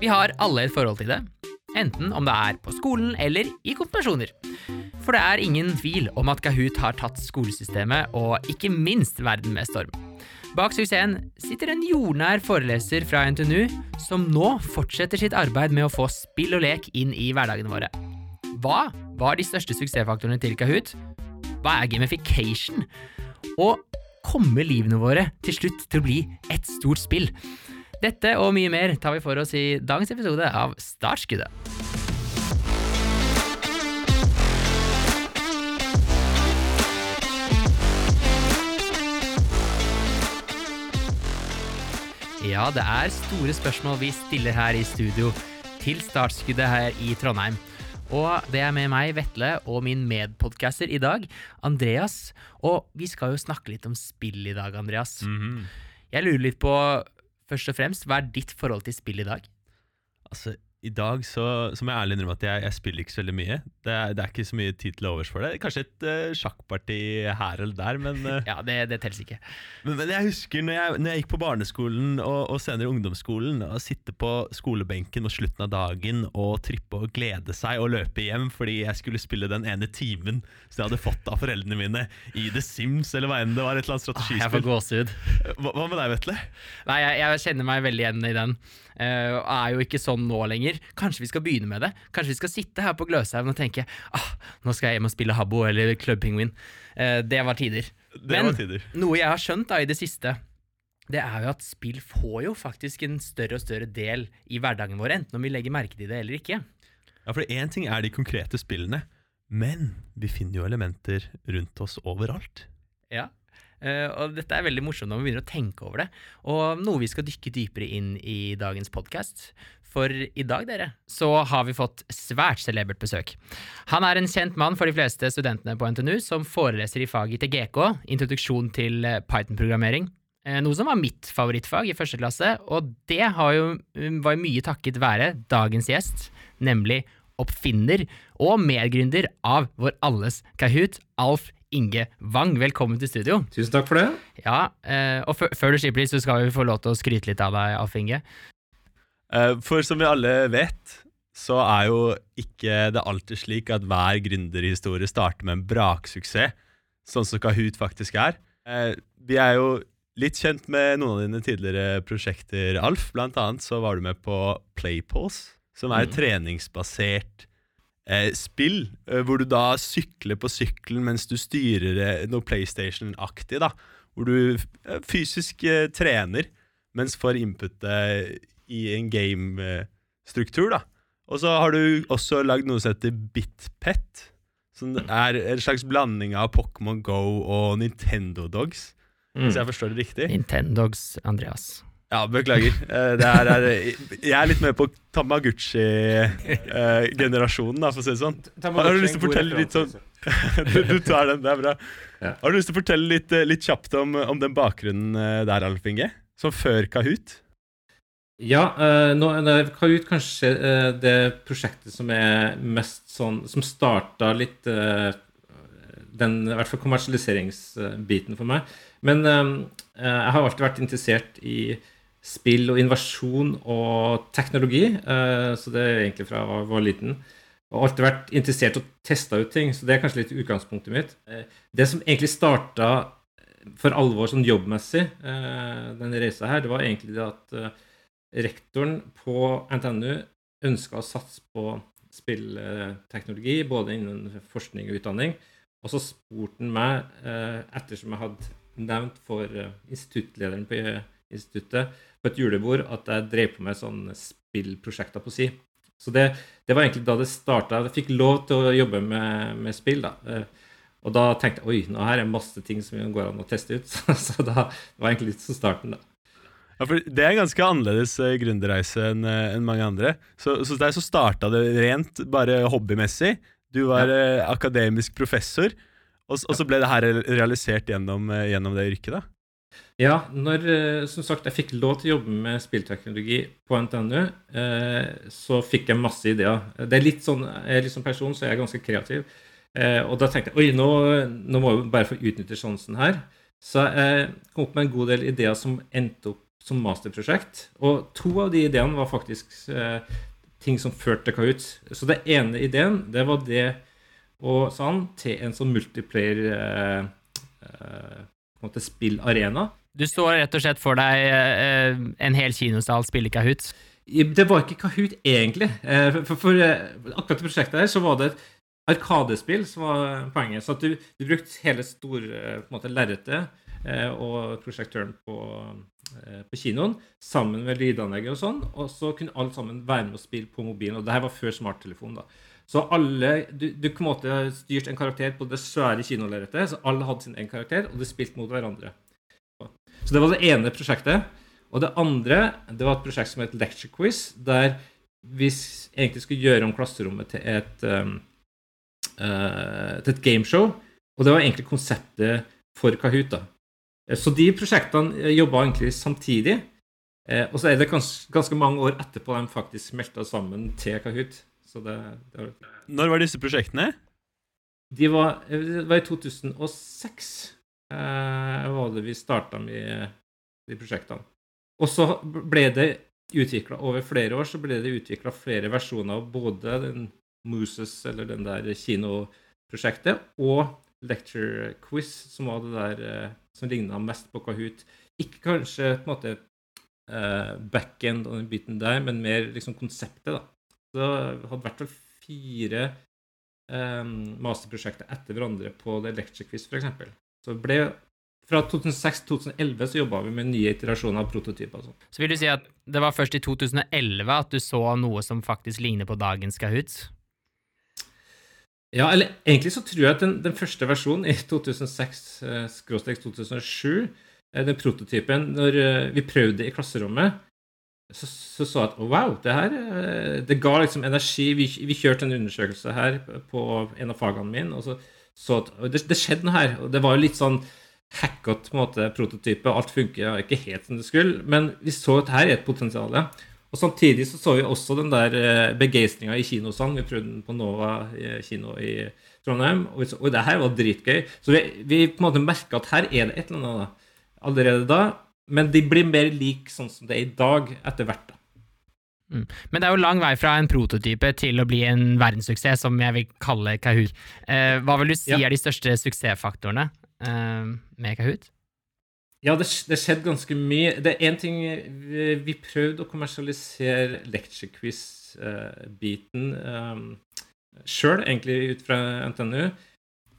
Vi har alle et forhold til det, enten om det er på skolen eller i konfirmasjoner. For det er ingen tvil om at Kahoot har tatt skolesystemet og ikke minst verden med storm. Bak suksessen sitter en jordnær foreleser fra NTNU som nå fortsetter sitt arbeid med å få spill og lek inn i hverdagene våre. Hva var de største suksessfaktorene til Kahoot? Hva er gamification? Og kommer livene våre til slutt til å bli et stort spill? Dette og mye mer tar vi for oss i dagens episode av Startskuddet. Ja, det er store spørsmål vi stiller her i studio til startskuddet her i Trondheim. Og det er med meg, Vetle, og min medpodcaster i dag, Andreas. Og vi skal jo snakke litt om spill i dag, Andreas. Mhm. Jeg lurer litt på, først og fremst, hva er ditt forhold til spill i dag? Altså, I dag så, så må jeg ærlig innrømme at jeg, jeg spiller ikke så veldig mye. Det er, det er ikke så mye tid til overs for det. Kanskje et uh, sjakkparti her eller der, men, uh, Ja, det, det telles ikke. men, men jeg husker når jeg, når jeg gikk på barneskolen og, og senere ungdomsskolen, å sitte på skolebenken mot slutten av dagen og trippe og glede seg og løpe hjem fordi jeg skulle spille den ene timen som jeg hadde fått av foreldrene mine i The Sims eller hva enn det var. et eller annet Ah, jeg får strategispill. gåsehud. Hva, hva med deg, Vetle? Nei, jeg, jeg kjenner meg veldig igjen i den. Uh, er jo ikke sånn nå lenger. Kanskje vi skal begynne med det? Kanskje vi skal sitte her på Gløshaugen og tenke ah, nå skal jeg hjem og spille Habbo eller Club Penguin. Eh, det var tider. Det Men var tider. noe jeg har skjønt da i det siste, det er jo at spill får jo faktisk en større og større del i hverdagen vår, enten om vi legger merke til det eller ikke. Ja, for Én ting er de konkrete spillene, men vi finner jo elementer rundt oss overalt. Ja. Eh, og dette er veldig morsomt når vi begynner å tenke over det, og noe vi skal dykke dypere inn i dagens podkast. For i dag, dere, så har vi fått svært celebert besøk. Han er en kjent mann for de fleste studentene på NTNU, som foreleser i faget ITGK, introduksjon til eh, Python-programmering. Eh, Noe som var mitt favorittfag i første klasse, og det har jo, um, var jo mye takket være dagens gjest, nemlig oppfinner og medgründer av vår alles Kahoot, Alf Inge Wang. Velkommen til studio. Tusen takk for det. Ja, eh, og før du slipper litt, så skal vi få lov til å skryte litt av deg, Alf Inge. Eh, For som vi alle vet, så er jo ikke det alltid slik at hver gründerhistorie starter med en braksuksess, sånn som Kahoot faktisk er. Eh, Vi er jo litt kjent med noen av dine tidligere prosjekter, Alf. Blant annet så var du med på Playpause, som er et treningsbasert eh, spill, hvor du da sykler på sykkelen mens du styrer noe PlayStation-aktig, da. Hvor du fysisk trener, mens får inputet i en game-struktur, da. Og så har du også lagd noe som heter BitPet, som er en slags blanding av Pokémon Go og Nintendo Dogs, hvis jeg forstår det riktig. Nintendogs Andreas. Ja, beklager. Eh, Det er, er, jeg er litt med på Tamaguchi-generasjonen, for å si det sånn. Har du lyst til å fortelle litt sånn du, du tar den, det er bra. Har du lyst til å fortelle litt, eh, litt kjapt om, om den bakgrunnen eh, der, Alf Inge? Som før Kahoot? Ja, uh, nå er ut kanskje uh, det prosjektet som er mest sånn Som starta litt uh, den i hvert fall kommersialiseringsbiten for meg. Men jeg har alltid vært interessert i spill og innovasjon og teknologi. så det er egentlig fra jeg var liten. Og alltid vært interessert og testa ut ting, så det er kanskje litt utgangspunktet mitt. Det som egentlig starta for alvor sånn jobbmessig, denne reisa her, det var egentlig det at rektoren på NTNU ønska å satse på spillteknologi, både innen forskning og utdanning. Og så spurte han meg, eh, ettersom jeg hadde nevnt for eh, instituttlederen på eh, instituttet på et julebord at jeg drev på med sånne spillprosjekter på si. Så det, det var egentlig da det starta. Jeg fikk lov til å jobbe med, med spill. da. Og da tenkte jeg oi, nå her er masse ting som går an å teste ut. Så da det var egentlig litt som starten, da. Ja, for Det er en ganske annerledes uh, gründerreise enn en mange andre. Så, så der så starta det rent bare hobbymessig. Du var eh, akademisk professor, og, og så ble det her realisert gjennom, eh, gjennom det yrket. da. Ja, når eh, som sagt, jeg fikk lov til å jobbe med spillteknologi på NTNU, eh, så fikk jeg masse ideer. Det er litt sånn, Jeg er litt sånn person, så jeg er ganske kreativ. Eh, og da tenkte jeg oi, nå, nå må jeg bare få utnytte sjansen her. Så jeg kom opp med en god del ideer som endte opp som masterprosjekt. Og to av de ideene var faktisk eh, ting som førte til Kahoot. Så det ene ideen, det var det å sånn, til en sånn multiplayer eh, eh, på en måte spillarena. Du så rett og slett for deg eh, en hel kinosal spille Kahoot? Det var ikke Kahoot, egentlig. Eh, for, for, eh, akkurat det prosjektet her så var det et Arkadespill som var poenget. Så at du, du brukte hele store på lerretet eh, og prosjektøren på, på, kinoen sammen med lydanlegget og sånn. Og så kunne alle sammen være med og spille på mobilen. Og det her var før smarttelefon. da. Så alle, du, du på en måte styrte en karakter på det svære kinolerretet. Så alle hadde sin egen karakter, og de spilte mot hverandre. Så det var det ene prosjektet. Og det andre det var et prosjekt som het Lecture Quiz, der vi egentlig skulle gjøre om klasserommet til et um, uh, til et gameshow. Og det var egentlig konseptet for Kahoot. da. Eh, så de prosjektene eh, jobba egentlig samtidig. Og så er det ganske, ganske mange år etterpå de faktisk smelta sammen til Kahoot. Så det, det var... Når var disse prosjektene? De var, det var i 2006 eh, var det vi starta med de prosjektene. Og så ble det utvikla over flere år så ble det utvikla flere versjoner av både den Mooses, eller den der kinoprosjektet, og Lecture Quiz, som var det der uh, som ligna mest på Kahoot. Ikke kanskje på en måte uh, backend og den biten der, men mer liksom konseptet, da. Så det hadde vært vel fire um, masterprosjekter etter hverandre på det Lecture Quiz, f.eks. Så det ble fra 2006 til 2011 så jobba vi med nye iterasjoner av prototyper. Så. så vil du si at det var først i 2011 at du så noe som faktisk ligner på dagens Kahoot? Ja, eller egentlig så tror jeg at den, den første versjonen i 2006-2007, eh, eh, den prototypen, når eh, vi prøvde i klasserommet, så så, så at wow, det her det ga liksom energi. Vi, vi, kjørte en undersøkelse her på en av fagene mine, og så så at det, det skjedde noe her. og Det var jo litt sånn hackete prototype. Alt funker ikke helt som det skulle, men vi så at her er et potensial. Og Samtidig så, så vi også den der eh, begeistringa i kinosalen. Vi prøvde den på Nova kino i Trondheim, og, så, og det her var dritgøy. Så vi, vi på en måte merka at her er det et eller annet da, allerede da. Men de blir mer lik sånn som det er i dag, etter hvert. da. Mm. Men det er jo lang vei fra en prototype til å bli en verdenssuksess, som jeg vil kalle Kahoot. Eh, hva vil du si ja. er de største suksessfaktorene eh, med Kahoot? Ja, det, det skjedde ganske mye. Det er én ting vi, vi, prøvde å kommersialisere lecture quiz-biten uh, um, sjøl, egentlig ut fra NTNU.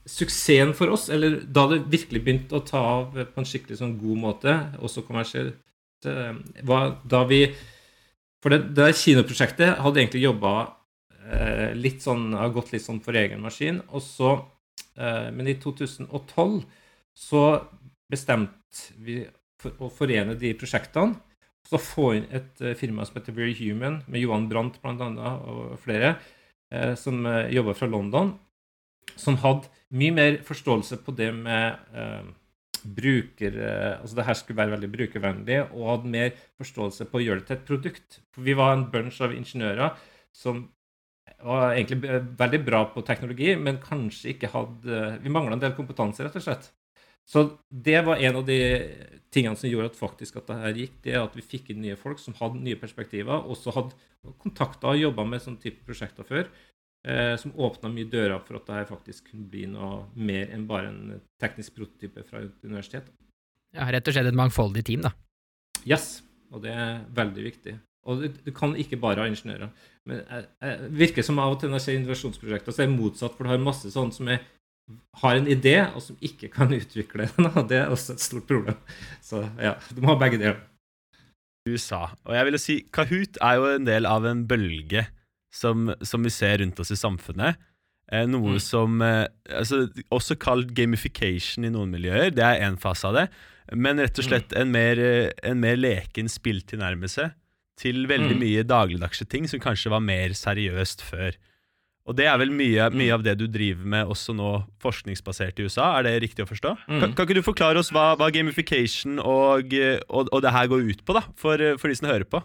Suksessen for oss, eller da det virkelig begynte å ta av på en skikkelig sånn god måte, også kommersielt, uh, var da vi For det, det kinoprosjektet hadde egentlig jobba uh, litt sånn, har gått litt sånn for egen maskin. og så, uh, Men i 2012 så bestemte vi for å forene de prosjektene. Så få inn et uh, firma som heter Very Human, med Johan Brandt bl.a. og flere, uh, som uh, jobber fra London, som hadde mye mer forståelse på det med uh, bruker... altså det her skulle være veldig brukervennlig, og hadde mer forståelse på å gjøre det til et produkt. For vi var en bunch av ingeniører som var egentlig veldig bra på teknologi, men kanskje ikke hadde Vi mangla en del kompetanse, rett og slett. Så det var en av de tingene som gjorde at faktisk at det her gikk, det er at vi fikk inn nye folk som hadde nye perspektiver, og så hadde kontakta og jobba med sånne type prosjekter før, eh, som åpna mye dører for at det her faktisk kunne bli noe mer enn bare en teknisk prototype fra et universitet. Ja, rett og slett et mangfoldig team, da. Yes, og det er veldig viktig. Og du, du kan ikke bare ha ingeniører. Men det virker som av og til når jeg ser innovasjonsprosjekter, så er det motsatt, for du har masse sånn som er har en idé, og som ikke kan utvikle den. Og det er også et stort problem. Så ja, du må ha begge deler. USA. Og jeg vil si Kahoot er jo en del av en bølge som, som vi ser rundt oss i samfunnet. Eh, noe mm. som eh, altså, Også kalt gamification i noen miljøer. Det er én fase av det. Men rett og slett en mer, en mer leken spilltilnærmelse til veldig mm. mye dagligdagse ting som kanskje var mer seriøst før. Og det er vel mye, mye, av det du driver med også nå forskningsbasert i USA? Er det riktig å forstå? Mm. Kan, kan, ikke du forklare oss hva, hva gamification og, og, og, det her går ut på, da, for, for, de som hører på?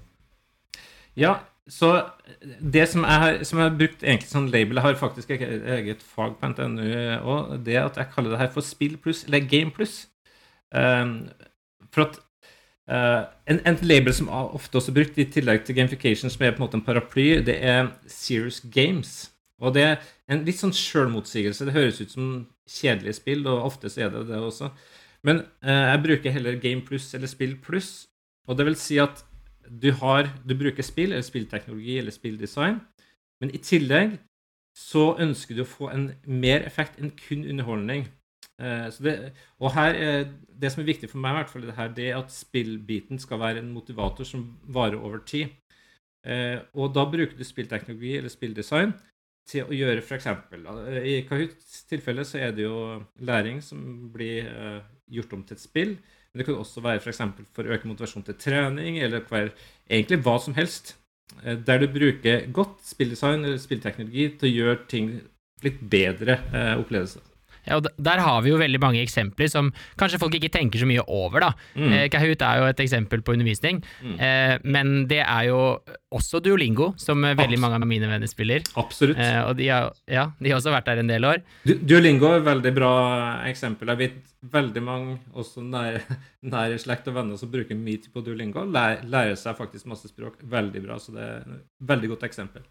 Ja, så det som jeg har, som jeg har brukt egentlig som label Jeg har faktisk et eget fag på NTNU òg. det at jeg kaller det her for spill pluss, eller game pluss. Um, for at Uh, en, en, label som er ofte også brukt i tillegg til gamification, som er på en måte en paraply, det er Serious Games. Og det er en litt sånn sjølmotsigelse. Det høres ut som kjedelige spill, og ofte så er det det også. Men eh, jeg bruker heller Game Pluss eller Spill Pluss. Og det vil si at du, har, du bruker spill eller spillteknologi eller spilldesign, men i tillegg så ønsker du å få en mer effekt enn kun underholdning. Uh, det, og her, det som er viktig for meg, i hvert fall, det, her, det er at spillbiten skal være en motivator som varer over tid. Uh, og da bruker du spillteknologi eller spilldesign til å gjøre f.eks. I Kahoots tilfelle så er det jo læring som blir uh, gjort om til et spill. Men det kan også være f.eks. For, for å øke motivasjon til trening, eller hver, egentlig hva som helst. der du bruker godt spilldesign eller spillteknologi til å gjøre ting litt bedre opplevelser. Ja, og Der har vi jo veldig mange eksempler som kanskje folk ikke tenker så mye over. da. Mm. Eh, Kahoot er jo et eksempel på undervisning, mm. eh, men det er jo også Duolingo, som Absolutt. veldig mange av mine venner spiller. Absolutt. Eh, og de har, ja, de har også vært der en del år. Du, Duolingo er et veldig bra eksempel. Jeg vet veldig mange også nære, nære slekt og venner som bruker mye på Duolingo. Lærer, lærer seg faktisk masse språk. Veldig bra. Så det er et veldig godt eksempel.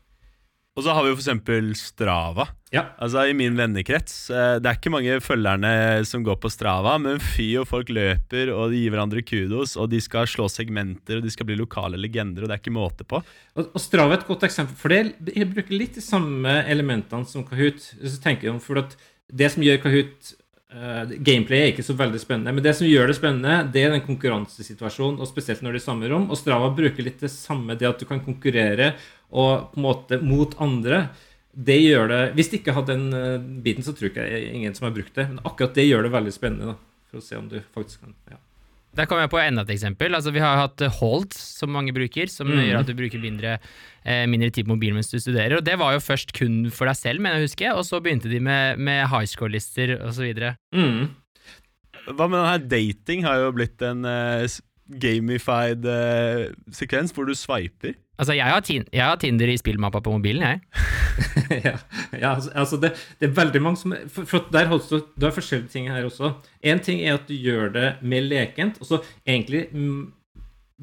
Og så har vi jo f.eks. Strava. Ja. Altså I min vennekrets eh, Det er ikke mange følgerne som går på Strava, men fy og folk løper, og de gir hverandre kudos, og de skal slå segmenter, og de skal bli lokale legender, og det er ikke måte på. Og, og Strava er et godt eksempel, for det jeg bruker litt de samme elementene som Kahoot. Så tenker jeg om, for at Det som gjør Kahoot Uh, gameplay er ikke så veldig spennende, men det som gjør det spennende, det er den konkurransesituasjonen, og spesielt når det er i samme rom. Og Strava bruker litt det samme, det at du kan konkurrere og på en måte mot andre. Det gjør det Hvis de ikke hadde den uh, biten, så tror jeg ikke ingen som har brukt det. Men akkurat det gjør det veldig spennende, da, for å se om du faktisk kan ja. Der kommer jeg på enda et eksempel. Altså, vi har hatt Hold, som mange bruker, som mm. gjør at du bruker mindre, eh, mindre tid på mobilen mens du studerer. Og det var jo først kun for deg selv, mener jeg å huske, og så begynte de med, med high score-lister osv. Mm. Hva med denne dating har jo blitt en uh, gamified uh, sekvens hvor du swiper. Altså, jeg har, jeg har, Tinder i spillmappa på mobilen, jeg. ja, ja, altså, altså det, det, er veldig mange som For, for der du, det har forskjellige ting her også. Én ting er at du gjør det mer lekent. Og så egentlig mm,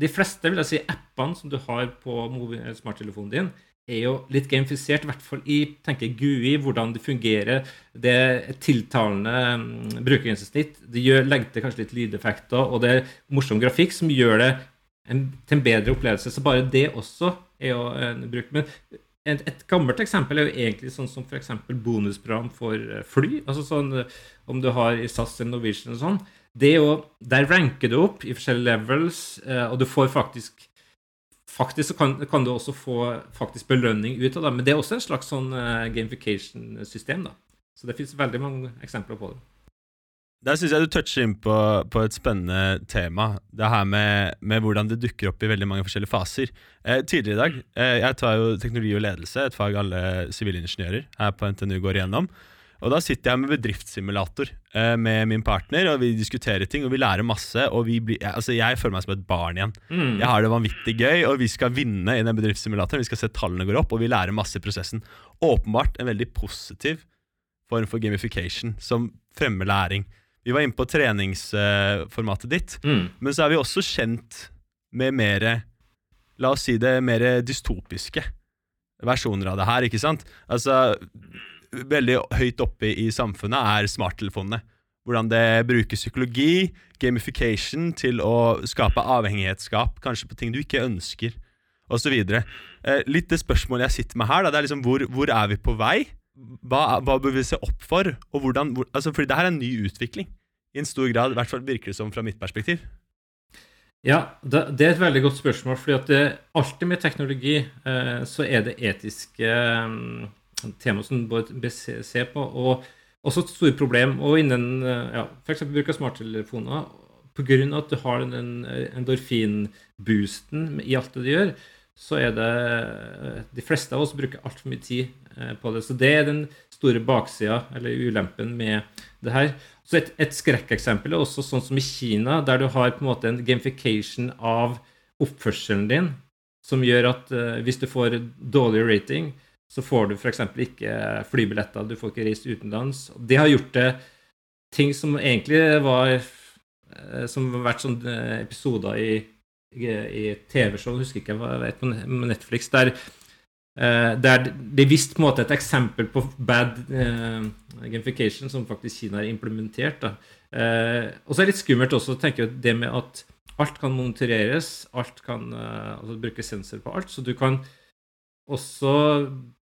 De fleste vil jeg si appene som du har på smarttelefonen din, er jo litt gamifisert, i hvert fall i tenker GUI, hvordan det fungerer. Det er tiltalende um, brukergrensesnitt. Det gjør, legger til kanskje litt lydeffekter, og det er morsom grafikk som gjør det en, til en bedre opplevelse. Så bare det også er jo en bruk. Men et, et, gammelt eksempel er jo egentlig sånn som f.eks. bonusprogram for eh, fly. altså sånn Om du har i SAS eller Norwegian og sånn. det er jo, Der ranker du opp i forskjellige levels, eh, og du får faktisk Faktisk så kan, kan, du også få faktisk belønning ut av det. Men det er også en slags sånn uh, gamification-system. da. Så det fins veldig mange eksempler på det. Der syns jeg du toucher inn på, på, et spennende tema. Det her med, med, hvordan det dukker opp i veldig mange forskjellige faser. Eh, tidligere i dag eh, Jeg tar jo teknologi og ledelse, et fag alle sivilingeniører her på NTNU går igjennom. Og Da sitter jeg med bedriftssimulator eh, med min partner, og vi diskuterer ting og vi lærer masse. Og blir, altså Jeg føler meg som et barn igjen. Mm. Jeg har det vanvittig gøy, og vi skal vinne i den bedriftssimulatoren. Vi skal se tallene går opp, og vi lærer masse i prosessen. Åpenbart en veldig positiv form for gamification som fremmer læring. Vi var inne på treningsformatet ditt, mm. men så er vi også kjent med mer La oss si det mer dystopiske versjoner av det her, ikke sant? Altså, veldig høyt oppe i samfunnet er smarttelefonene. Hvordan det bruker psykologi, gamification, til å skape avhengighetsskap, kanskje på ting du ikke ønsker, osv. Eh, litt det spørsmålet jeg sitter med her, da, det er liksom hvor, hvor er vi på vei? hva, hva, bør vi se opp for? Og hvordan, hvor, altså, fordi det her er en ny utvikling. I en stor grad, i hvert fall virker det som fra mitt perspektiv. Ja, det, er et veldig godt spørsmål. fordi at det, alltid med teknologi eh, så er det etiske eh, tema som bør se på. Og også et stort problem. Og innen eh, ja, f.eks. bruk av smarttelefoner, pga. at du har den endorfinboosten i alt det du gjør, så er det eh, De fleste av oss bruker altfor mye tid Eh, på det. Så det er den store baksida, eller ulempen, med det her. Så et, et skrekkeksempel er også sånn som i Kina, der du har på en måte en gamification av oppførselen din, som gjør at hvis du får dårlig rating, så får du f.eks. ikke flybilletter, du får ikke reist utenlands. Det har gjort det ting som egentlig var eh, som har vært sånne eh, episoder i, i, TV-show, husker ikke jeg vet, på Netflix, der, eh, der de viste på en måte et eksempel på bad uh, gamification som faktisk Kina har implementert. Eh, og så er det litt skummelt også tenker jeg, det med at alt kan monitoreres, alt kan uh, altså bruke sensor på alt. Så du kan også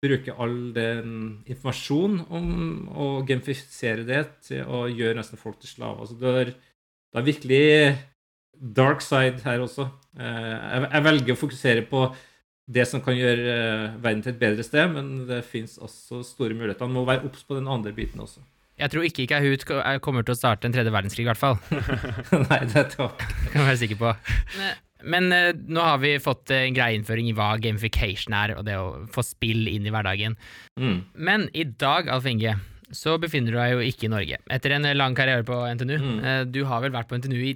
bruke all den informasjonen om å genfisere det til å gjøre nesten folk til slaver. Altså det, er, det er virkelig dark side her også. Eh, jeg, jeg velger å fokusere på det som kan gjøre eh, verden til et bedre sted, men det fins også store muligheter. Man må være obs på den andre biten også. Jeg tror ikke Kahoot kommer til å starte en tredje verdenskrig, i hvert fall. Nei, det tror jeg Det kan jeg være sikker på. Men uh, nå har vi fått uh, en greieinnføring i hva gamification er, og det å få spill inn i hverdagen. Mm. Men i dag, Alf Inge, så befinner du deg jo ikke i Norge. Etter en lang karriere på NTNU. Mm. Uh, du har vel vært på NTNU i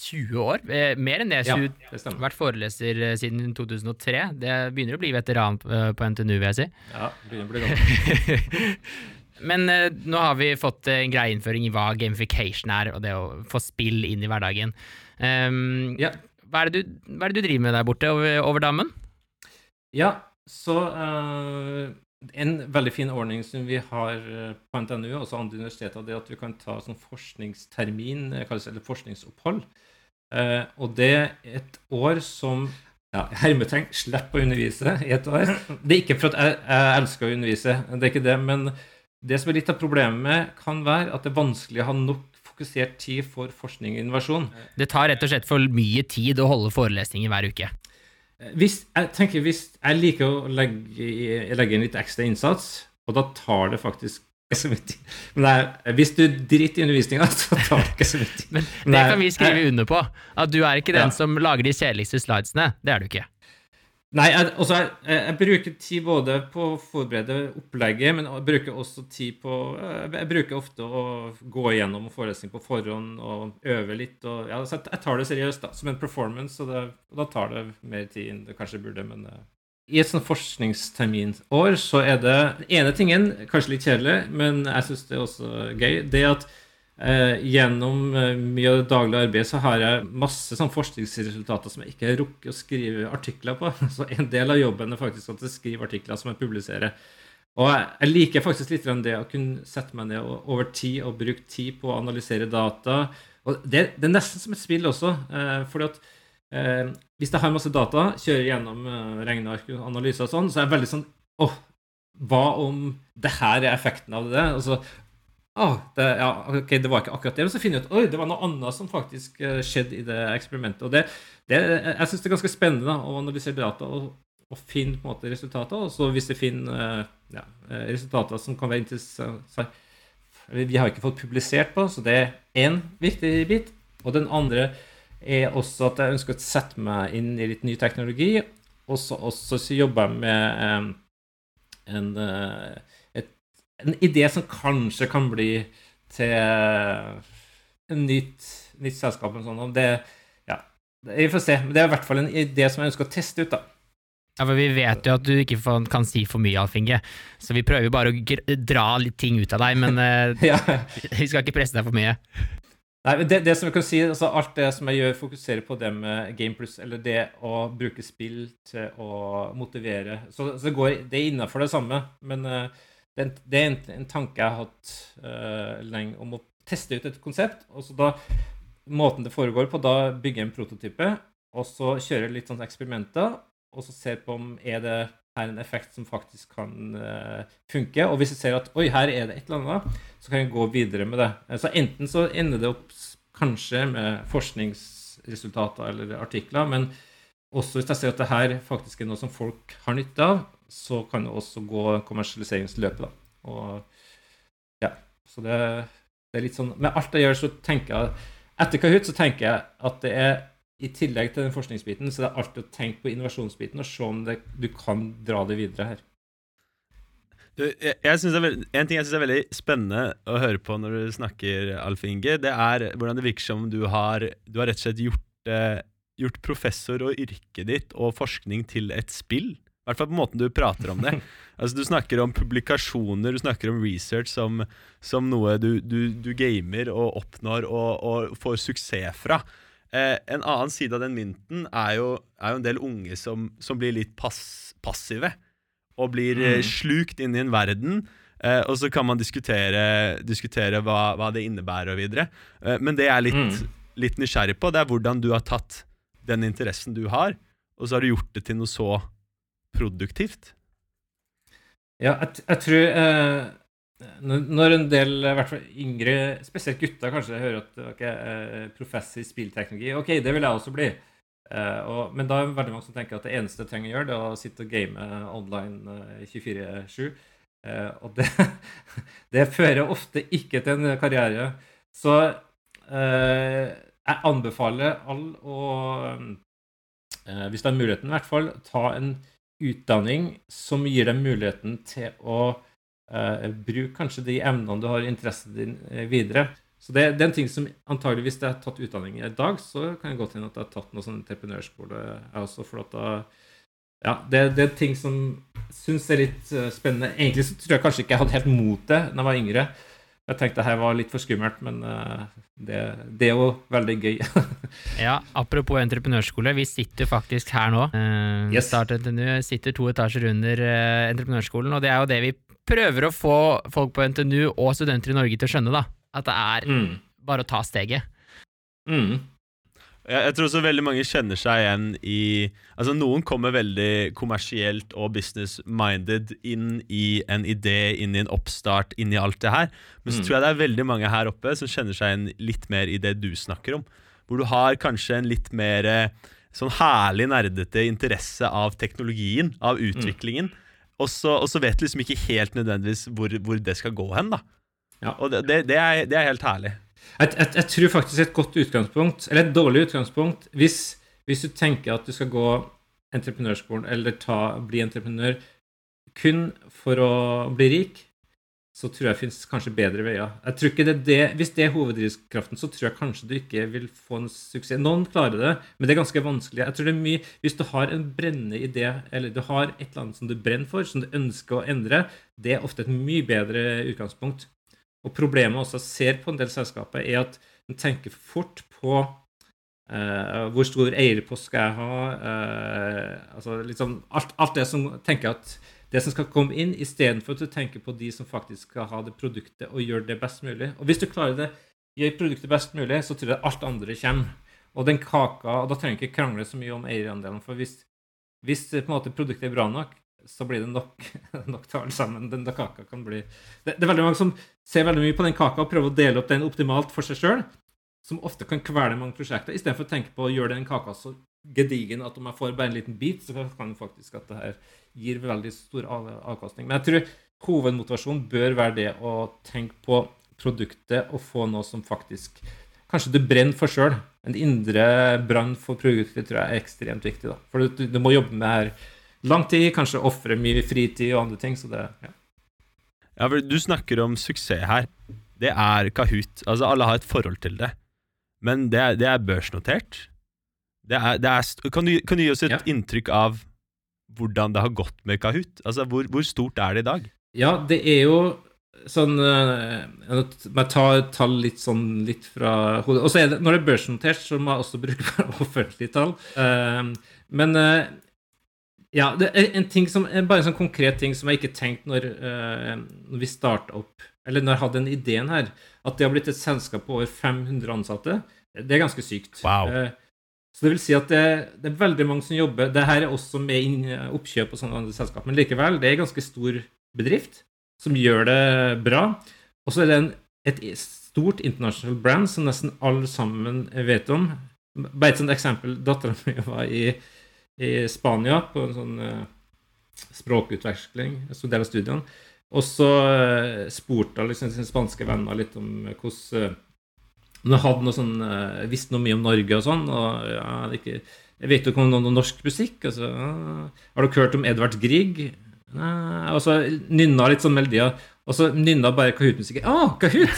20 år? mer enn det. Ja, det stemmer. vært foreleser siden 2003. Det begynner å bli veteran på NTNU, vil jeg si. Ja, begynner å bli gammel. Men eh, nå har vi fått en en greieinnføring i hva gamification er, og det å få spill inn i hverdagen. Um, Ja. Hva, er du, hva er det du driver med der borte over, over dammen? Ja, så uh, En veldig fin ordning som vi har eh, på NTNU og også andre universiteter, det er at vi kan ta sånn forskningstermin, eh, eller forskningsopphold. Uh, og det er et år som ja, hermetegn slipper å undervise i et år. Det er ikke for at jeg, jeg elsker å undervise, det er ikke det. Men det som er litt av problemet kan være at det er vanskelig å ha nok fokusert tid for forskning og innovasjon. Det tar rett og slett for mye tid å holde forelesninger hver uke. Hvis, jeg tenker hvis jeg liker å legge, legge inn litt ekstra innsats, og da tar det faktisk så mye tid. Men er, hvis du driter i undervisninga, så tar det ikke så mye tid. Men det kan vi skrive under på. At du er ikke den Ja. som lager de kjedeligste slidesene. Det er du ikke. Nei, jeg, altså, jeg, jeg bruker tid både på å forberede opplegget, men jeg bruker også tid på Jeg jeg bruker ofte å gå igjennom forelesning på forhånd og øve litt. Og, ja, så jeg, tar det seriøst da, som en performance, og, det, og da tar det mer tid enn det kanskje burde. men... eh, I et sånt forskningsterminår så er det ene tingen, kanskje litt kjedelig, men jeg syns det er også gøy, det at eh, gjennom eh, mye av det daglige arbeidet så har jeg masse sånn forskningsresultater som jeg ikke har rukket å skrive artikler på. Så en del av jobben er faktisk at jeg skriver artikler som jeg publiserer. Og jeg, jeg liker faktisk litt det å kunne sette meg ned og, over tid og bruke tid på å analysere data. Og det, det er nesten som et spill også. Eh, fordi at eh, hvis jeg har masse data, kjører gjennom eh, regneark og analyser og sånn, så er jeg veldig sånn åh, hva om det her er effekten av det? Altså, åh, det, ja, ok, det var ikke akkurat det, men så finner jeg ut oi, det var noe annet som faktisk eh, skjedde i det eksperimentet. Og det, det, jeg syns det er ganske spennende å analysere data og, og finne på en måte resultater. Og så hvis vi finner eh, ja, eh, resultater som kan være interessante Vi har ikke fått publisert på, så det er én viktig bit. Og den andre er også at jeg ønsker å sette meg inn i litt ny teknologi. Og så jobber jeg med eh, en, eh, et, en idé som kanskje kan bli til en nytt, nytt selskap. eller sånn, det, ja, Vi får se. Men det er i hvert fall en idé som jeg ønsker å teste ut. da. Ja, for Vi vet jo at du ikke kan si for mye, Alf Inge, så vi prøver bare å dra litt ting ut av deg, men eh, Ja. vi skal ikke presse deg for mye. Nei, men det, det som jeg kan si, altså Alt det som jeg gjør, fokuserer på det med Game Plus, eller det å bruke spill til å motivere. Så, så går, det innafor det samme, men eh, det, er en- en tanke jeg har hatt uh, lenge om å teste ut et konsept. og så da Måten det foregår på, da bygger jeg en prototype, og så kjører jeg litt sånn eksperimenter, og så ser på om er det her en effekt som faktisk kan uh, funke. Og hvis jeg ser at oi, her er det et eller annet, så kan jeg gå videre med det. Eh, Så enten så ender det opp kanskje med forskningsresultater eller artikler, men også hvis jeg ser at det her faktisk er noe som folk har nytte av, så kan det også gå kommersialiseringsløpet, da. Og ja, så det, det er litt sånn Med alt jeg gjør, så tenker jeg Etter Kahoot så tenker jeg at det er i tillegg til den forskningsbiten, så det er alltid å tenke på innovasjonsbiten og se om det, du kan dra det videre her. Du, jeg, jeg det er veld- en ting jeg syns er veldig spennende å høre på når du snakker, Alf Inge, det er hvordan det virker som du har, du har rett og slett gjort, eh, gjort professor og yrket ditt og forskning til et spill. I hvert fall på måten du prater om det. altså Du snakker om publikasjoner, du snakker om research som, som noe du, du, du, gamer og oppnår og, og får suksess fra. Eh, en annen side av den mynten er jo, er jo en del unge som, som blir litt pass, passive. Og blir eh, mm. slukt inn i en verden. Eh, og så kan man diskutere, diskutere hva, hva, det innebærer og videre. Eh, men det jeg er litt, mm. litt nysgjerrig på, det er hvordan du har tatt den interessen du har, og så har du gjort det til noe så produktivt? Ja, jeg, jeg tror eh, Når en del, i hvert fall yngre, spesielt gutter, kanskje hører at okay, eh, professor i spillteknologi OK, det vil jeg også bli. Eh, og, men da er det veldig mange som tenker at det eneste jeg trenger å gjøre, det er å sitte og game online eh, 24-7. Eh, og det, det, fører ofte ikke til en karriere. Så eh, jeg anbefaler alle å Hvis det er muligheten, i hvert fall, ta en utdanning som gir deg muligheten til å uh, bruke kanskje de emnene du har interessen din uh, videre. Så det, det, er en ting som antagelig, Hvis jeg har tatt utdanning i dag, så kan det godt hende at jeg har tatt noe sånn entreprenørskole. Jeg også, for at da, ja, det, det, er ting som syns er litt uh, spennende. Egentlig så tror jeg kanskje ikke jeg hadde helt mot det da jeg var yngre. Jeg tenkte her var litt for skummelt, men uh, det, det, er jo veldig gøy. ja, apropos entreprenørskole, vi sitter faktisk her nå. Uh, yes. NTNU sitter to etasjer under uh, entreprenørskolen, og det er jo det vi prøver å få folk på NTNU og studenter i Norge til å skjønne, da. At det er mm. bare å ta steget. Mm. Jeg, jeg tror også veldig mange kjenner seg igjen i Altså Noen kommer veldig kommersielt og business-minded inn i en idé, inn i en oppstart, inn i alt det her. Men så mm. tror jeg det er veldig mange her oppe som kjenner seg igjen litt mer i det du snakker om. Hvor du har kanskje en litt mer eh, sånn herlig nerdete interesse av teknologien, av mm. utviklingen. Mm. Og, så, og, så, vet du liksom ikke helt nødvendigvis hvor, hvor det skal gå hen. da ja. Og det, det, det, er, det er helt herlig. Jeg, jeg, jeg, tror faktisk et godt utgangspunkt, eller et dårlig utgangspunkt, hvis, hvis du tenker at du skal gå entreprenørskolen eller ta, bli entreprenør kun for å bli rik, så tror jeg det finnes kanskje bedre veier. Jeg tror ikke det, det, Hvis det er hoveddrivkraften, så tror jeg kanskje du ikke vil få en suksess. Noen klarer det, men det er ganske vanskelig. Jeg tror det er mye, Hvis du har en brennende idé, eller du har et eller annet som du brenner for, som du ønsker å endre, det er ofte et mye bedre utgangspunkt. Og problemet også ser på en del selskaper, er at en tenker fort på uh, hvor stor eierpost skal jeg ha? Uh, altså liksom alt, alt, det som tenker at det som skal komme inn, istedenfor at du tenker på de som faktisk skal ha det produktet og gjøre det best mulig. Og hvis du klarer det, gjør produktet best mulig, så tror jeg alt andre kommer. Og den kaka, og da trenger jeg ikke krangle så mye om eierandelen. For hvis, hvis på en måte produktet er bra nok, så blir det nok, nok til alle sammen. Den kaka kan bli det, det, er veldig mange som ser veldig mye på den kaka og prøver å dele opp den optimalt for seg sjøl, som ofte kan kvele mange prosjekter, istedenfor å tenke på å gjøre den kaka så gedigen at om jeg får bare en liten bit, så kan det faktisk at det her gir veldig stor avkastning. Men jeg tror hovedmotivasjonen bør være det å tenke på produktet og få noe som faktisk kanskje du brenner for sjøl. En indre brann for produktet tror jeg er ekstremt viktig. da. For du, du må jobbe med her lang tid, kanskje ofre mye fritid og andre ting. Så det, ja. ja, for du snakker om suksess her. Det er Kahoot. Altså, alle har et forhold til det. Men det er, det er børsnotert. Det er, det er, kan, du, kan, du, gi oss et ja. inntrykk av hvordan det har gått med Kahoot? Altså, hvor, hvor, stort er det i dag? Ja, det er jo sånn Jeg tar tall litt sånn litt fra hodet. Og så er det, når det er børsnotert, så må jeg også bruke offentlige tall. Uh, men uh, ja, det er en ting som, bare en sånn konkret ting som jeg ikke tenkte når, uh, når vi starta opp, eller når jeg hadde den ideen her, at det har blitt et selskap på over 500 ansatte, det er ganske sykt. Wow. Uh, så det vil si at det, det, er veldig mange som jobber Det her er også med inn, oppkjøp og sånne andre selskap, men likevel, det er en ganske stor bedrift som gjør det bra. Og så er det en, et stort international brand som nesten alle sammen vet om. Bare et sånt eksempel. Dattera mi var i i Spania på en sånn uh, språkutveksling, som del av studiene. Og så uh, spurte liksom sine spanske venner litt om hvordan Hun hadde noe sånn Visste noe mye om Norge og sånn. og ja, ikke, jeg vet ikke om noe, noe norsk musikk. Altså, har dere hørt om Edvard Grieg? Nei, og så nynna litt sånn melodier. Og så nynna bare Kahoot-musikk. Å, ah, Kahoot!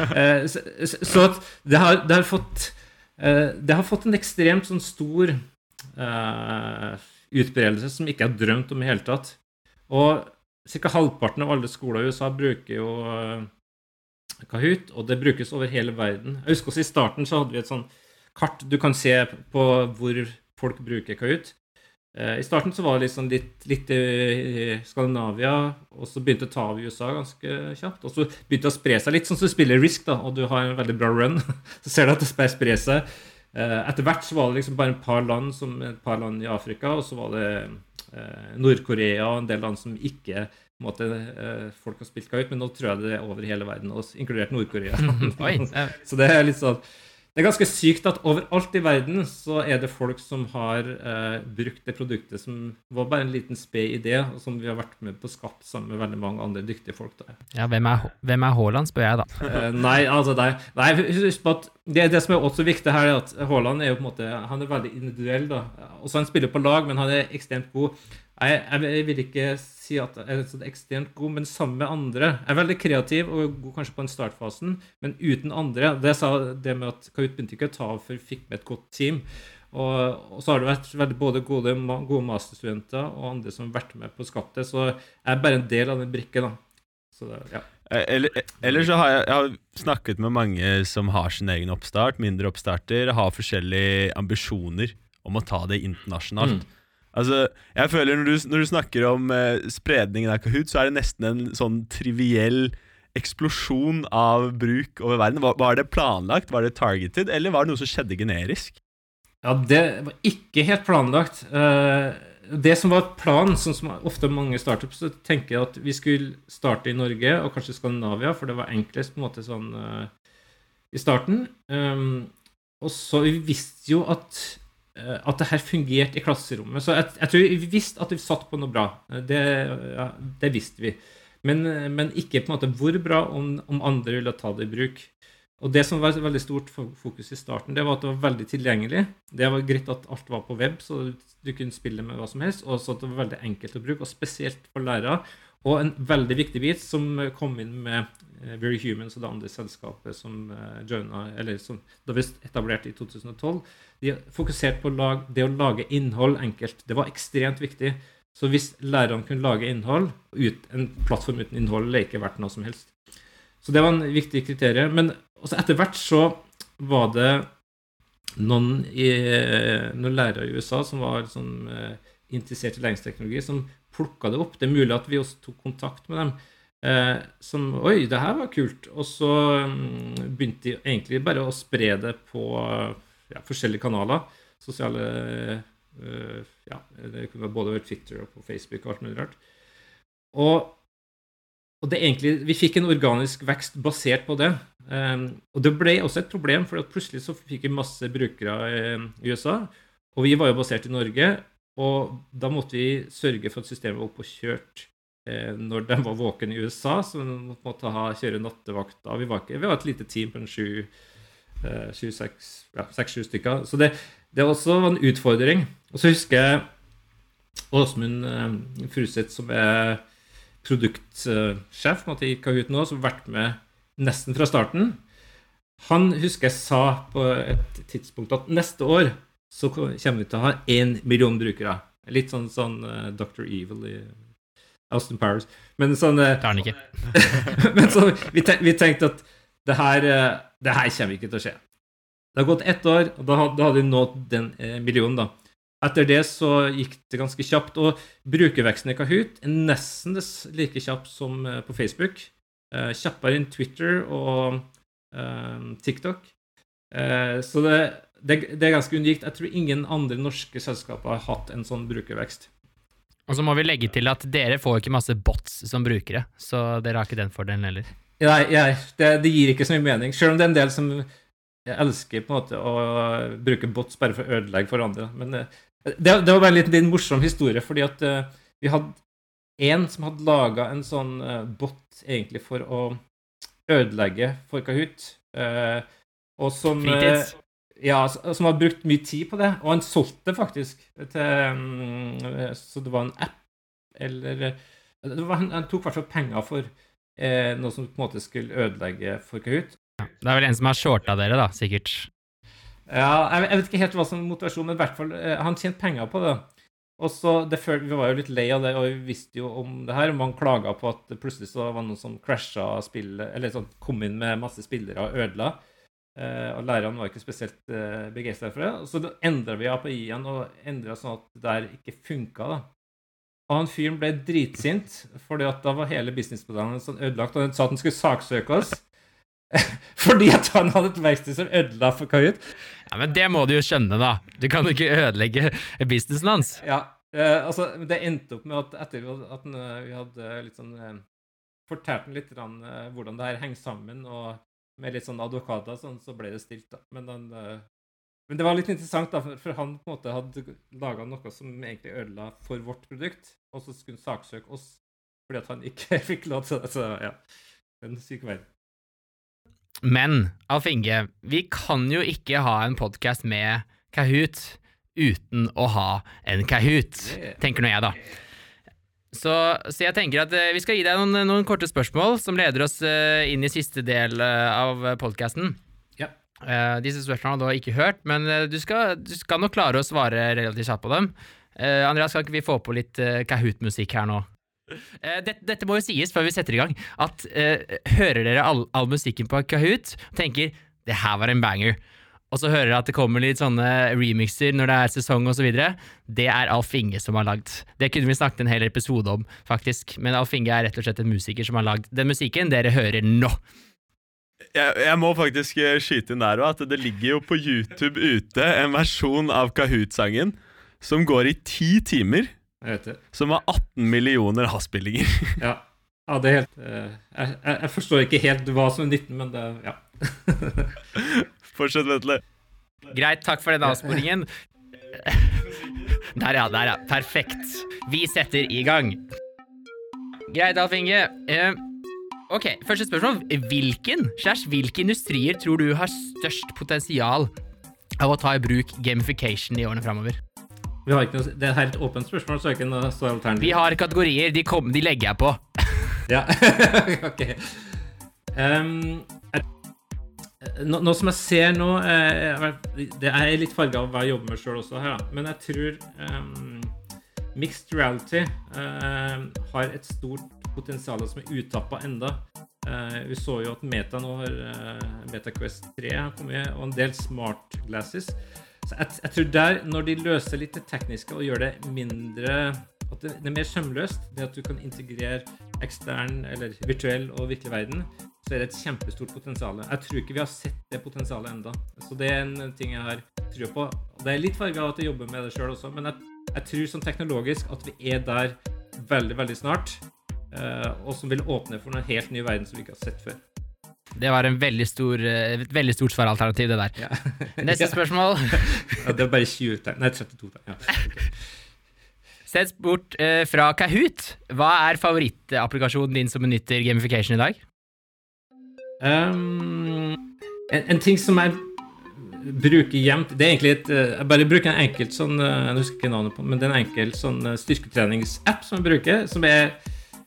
så, så det, har, det, har, fått Det har fått en ekstremt sånn stor utbredelse som ikke er drømt om i hele tatt. Og ca. halvparten av alle skoler i USA bruker jo uh, Kahoot, og det brukes over hele verden. Jeg husker også I starten så hadde vi et sånn kart du kan se på hvor folk bruker Kahoot. Uh, I starten så var det liksom litt, litt i Skandinavia, og så begynte det å ta av i USA ganske kjapt. Og så begynte det å spre seg litt, sånn som du spiller Risk, da, og du har en veldig bra run. så ser du at det sprer seg. Uh, etter hvert så var det liksom bare et par land, som et par land i Afrika, og så var det Eh, Nord-Korea og en del land som ikke måte, eh, folk har spilt ut, men nå tror jeg det er over hele verden, inkludert Nord-Korea. så det er litt sånn det er ganske sykt at overalt i verden så er det folk som har eh, brukt det produktet som var bare en liten sped idé, og som vi har vært med på å skape sammen med veldig mange andre dyktige folk. Da. Ja, Hvem er, hvem er Haaland, spør jeg da. eh, nei, altså nei, nei, husk på at det, det, som er også viktig her, er at Haaland er jo på en måte, han er veldig individuell. da. Også Han spiller på lag, men han er ekstremt god. Jeg, jeg, vil ikke si at jeg er sånn ekstremt god, men sammen med andre. Jeg er veldig kreativ og god kanskje på den startfasen, men uten andre. Det sa det med at Kahoot begynte ikke å ta av før fikk med et godt team. Og, og, så har det vært veldig både gode, gode masterstudenter og andre som har vært med på det. Så jeg er bare en del av den brikken. da. Så det, ja. Eh, eller, eller, så har jeg, jeg har snakket med mange som har sin egen oppstart, mindre oppstarter, har forskjellige ambisjoner om å ta det internasjonalt. Mm. Altså, jeg føler Når du, når du snakker om eh, spredningen av Kahoot, så er det nesten en sånn triviell eksplosjon av bruk over verden. Var, var, det planlagt, var det targeted, eller var det noe som skjedde generisk? Ja, det var ikke helt planlagt. Uh, det som var planen, sånn som ofte mange startups, så tenker jeg at vi skulle starte i Norge og kanskje Skandinavia, for det var enklest på en måte sånn uh, i starten. Um, og så vi visste jo at Eh, at det her fungerte i klasserommet. Så jeg, jeg, tror vi visste at vi satt på noe bra. Eh, det, ja, det visste vi. Men, eh, men, ikke på en måte hvor bra, om, om, andre ville ta det i bruk. Og Det som var et veldig stort fokus i starten, det var at det var veldig tilgjengelig. Det var greit at alt var på web, så du kunne spille med hva som helst. Og så at det var veldig enkelt å bruke, og spesielt for lærere. Og en veldig viktig bit som kom inn med Very Humans og det andre selskapet som joina, eller som da ble etablert i 2012, de fokuserte på lag, det å lage innhold enkelt. Det var ekstremt viktig. Så hvis lærerne kunne lage innhold, ut, en plattform uten innhold er ikke verdt noe som helst. Så det var en viktig kriterium. Men etter hvert så var det noen, i, noen lærere i USA som var sånn, interessert i læringsteknologi, som plukka det opp. Det er mulig at vi også tok kontakt med dem. Eh, som Oi, det her var kult. Og så um, begynte de egentlig bare å spre det på ja, forskjellige kanaler. Sosiale uh, Ja, det kunne både vært Twitter og på Facebook og alt mulig rart. Og, og det egentlig, vi fikk en organisk vekst basert på det. Um, og det ble også et problem, for plutselig så fikk vi masse brukere i USA. Og vi var jo basert i Norge, og da måtte vi sørge for at systemet var oppe og kjørt eh, når de var våkne i USA. Så vi måtte ha, kjøre nattevakter. Vi var, ikke, vi var et lite team på en sju eh, ja, stykker. Så det, det var også en utfordring. Og så husker jeg Åsmund eh, Furuseth, som er produktsjef i Kahoot nå, som har vært med nesten fra starten. Han husker jeg sa på et tidspunkt at neste år så kommer vi til å ha én million brukere. Litt sånn, sånn uh, eh, Dr. Evil i Austin Powers. Men sånn uh, Det er han ikke. men så, vi, tenk, vi, tenkte at det her uh, det her kommer ikke til å skje. Det har gått ett år, og da hadde vi nådd den millionen. da. Etter det så gikk det ganske kjapt. Og brukerveksten i Kahoot er nesten like kjapp som på Facebook. Kjappere enn Twitter og TikTok. Så det, det, det, er ganske unikt. Jeg tror ingen andre norske selskaper har hatt en sånn brukervekst. Og så må vi legge til at dere får ikke masse bots som brukere, så dere har ikke den fordelen heller. Nei, ja, det, det, gir ikke så mye mening. Selv om det er en del som elsker på en måte å bruke bots bare for å ødelegge for andre. Men eh, det, det var bare en liten, morsom historie, fordi at uh, vi hadde en som hadde laga en sånn uh, bot egentlig for å ødelegge for Kahoot. Og som Fritids? Ja, som hadde brukt mye tid på det. Og han solgte det faktisk til um, Så det var en app, eller var, Han tok i hvert fall penger for eh, noe som på en måte skulle ødelegge for Kahoot. Det er vel en som har shorta dere, da, sikkert? Ja, jeg, jeg vet ikke helt hva som er motivasjonen, men i hvert fall eh, han tjente penger på det. Og så, det før, Vi var jo litt lei av det, og vi visste jo om det her. Man klaga på at plutselig så var det noen som crasha spillet, eller sånn, kom inn med masse spillere og ødela. Eh, og lærerne var ikke spesielt uh, begeistra for det. Og så endra vi API-en og endra sånn at det der ikke funka. da. Og han fyren ble dritsint, fordi at da var hele businessmodellen sånn ødelagt. Og han sa at han skulle saksøke oss. fordi at han hadde et verksted som ødela for Kahoot. Ja, Men det må du jo skjønne, da. Du kan jo ikke ødelegge businessen hans. Ja, eh, altså, det endte opp med at etter at eh, vi hadde litt sånn eh, Fortalt ham litt grann, eh, hvordan det her henger sammen, og med litt sånn advokater, sånn, så ble det stilt, da. Men, den, eh, men det var litt interessant, da, for, for han på en måte hadde laga noe som egentlig ødela for vårt produkt, og så skulle han saksøke oss fordi at han ikke fikk lov til det. Så ja, en syk verden. Men Alf Inge, vi kan jo ikke ha en podkast med Kahoot uten å ha en Kahoot, tenker nå jeg, da. Så, så jeg tenker at eh, vi skal gi deg noen, noen korte spørsmål som leder oss eh, inn i siste del eh, av podkasten. Ja. disse spørsmålene har du ikke hørt, men eh, du, skal, du skal nok klare å svare relativt kjapt på dem. Uh, Andreas, skal ikke vi få på litt uh, Kahoot-musikk her nå? Eh, det, dette må jo sies før vi setter i gang, at eh, hører dere all, all musikken på Kahoot tenker det her var en banger, og så hører dere at det kommer litt sånne remixer når det er sesong osv., det er Alf Inge som har lagd. Det kunne vi snakket en hel episode om, faktisk, men Alf Inge er rett og slett en musiker som har lagd den musikken dere hører nå. Jeg, jeg må faktisk eh, skyte inn der òg at det ligger jo på YouTube ute en versjon av Kahoot-sangen som går i ti timer, som har 18 millioner avspillinger. Ja. ja, det er helt eh, jeg, jeg, jeg forstår ikke helt hva som er 19, men det Ja. Fortsett, Vetle. Greit, takk for den avsporingen. Der ja, der ja. Perfekt. Vi setter i gang. Greit, Alf Inge. Uh, ok, første spørsmål. Hvilken slash hvilke industrier tror du har størst potensial av å ta i bruk gamification i årene framover? Vi har ikke noe, det er et åpent spørsmål, så er ikke noe alternativ. Vi har kategorier, de, kom, de legger jeg på. Ja, ok. Ehm, jeg, nå, nå som jeg ser nå eh, Det er litt farga av hva jeg jobber med sjøl også, her, da. men jeg tror eh, mixed reality eh, har et stort potensial som er utappa enda. Eh, vi så jo at Meta nå har uh, MetaQuest 3 har kommet, og en del smart glasses. Så jeg, jeg tror der, når de løser litt det tekniske og gjør det mindre At det, det er mer sømløst, det at du kan integrere ekstern eller virtuell og virkelig verden, så er det et kjempestort potensial. Jeg tror ikke vi har sett det potensialet enda. Så det er en ting jeg har trua på. Det er litt farga av at jeg jobber med det sjøl også, men jeg, jeg tror sånn teknologisk at vi er der veldig, veldig snart. eh, og som vil åpne for en helt ny verden som vi ikke har sett før. Det var en veldig stor, eh, et veldig stort svaralternativ, det der. Ja. Neste spørsmål. Ja, det er bare 20 tegn. Nei, 32 tegn. Ja. Sett bort eh, fra Kahoot. Hva er favorittapplikasjonen din som benytter gamification i dag? Um, en, en ting som jeg bruker jevnt Det er egentlig et eh, Jeg bare bruker en enkelt sånn eh, Jeg husker ikke navnet på men det er en enkelt sånn eh, styrketreningsapp som jeg bruker, som er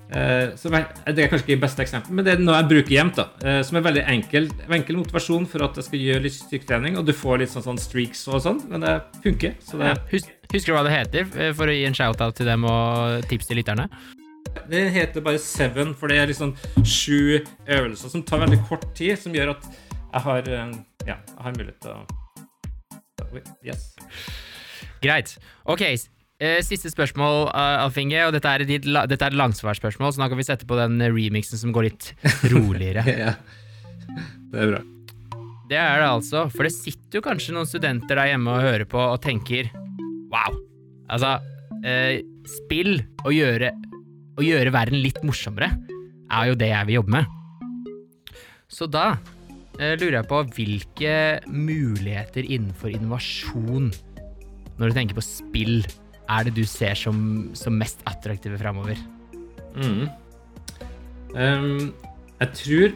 Uh, er, Det er kanskje ikke beste eksempel, men det er noe jeg bruker jevnt. eh, Som er veldig enkel, enkel motivasjon for at jeg skal gjøre litt styrketrening. Og du får litt sånn, sånn streaks og sånn, men det funker. Så det, Ja, husker du hva det heter, for å gi en shout-out til dem og tips til lytterne? Det heter bare Seven, for det er liksom sju øvelser som tar veldig kort tid, som gjør at jeg har eh, Ja, jeg har mulighet til å Yes. Greit. Ok, eh, siste spørsmål, uh, Alf Inge, og dette er, et, dette er et langsvarsspørsmål, så da kan vi sette på den eh, remixen som går litt roligere. ja. Det er bra. Det er det altså, for det sitter jo kanskje noen studenter der hjemme og hører på og tenker wow. Altså, eh, spill og gjøre, og gjøre verden litt morsommere er jo det jeg vil jobbe med. Så da eh, lurer jeg på hvilke muligheter innenfor innovasjon, når du tenker på spill, er det du ser som, som mest attraktive framover? Mm. Um, jeg tror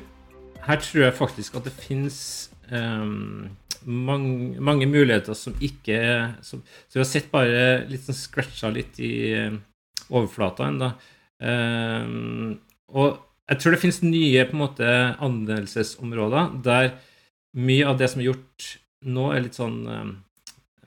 Her tror jeg faktisk at det fins mange, mange muligheter som ikke som, Så vi har sett bare litt sånn scratcha litt i overflata ennå. Ehm, og jeg tror det finnes nye på en måte anvendelsesområder der mye av det som er gjort nå, er litt sånn ehm,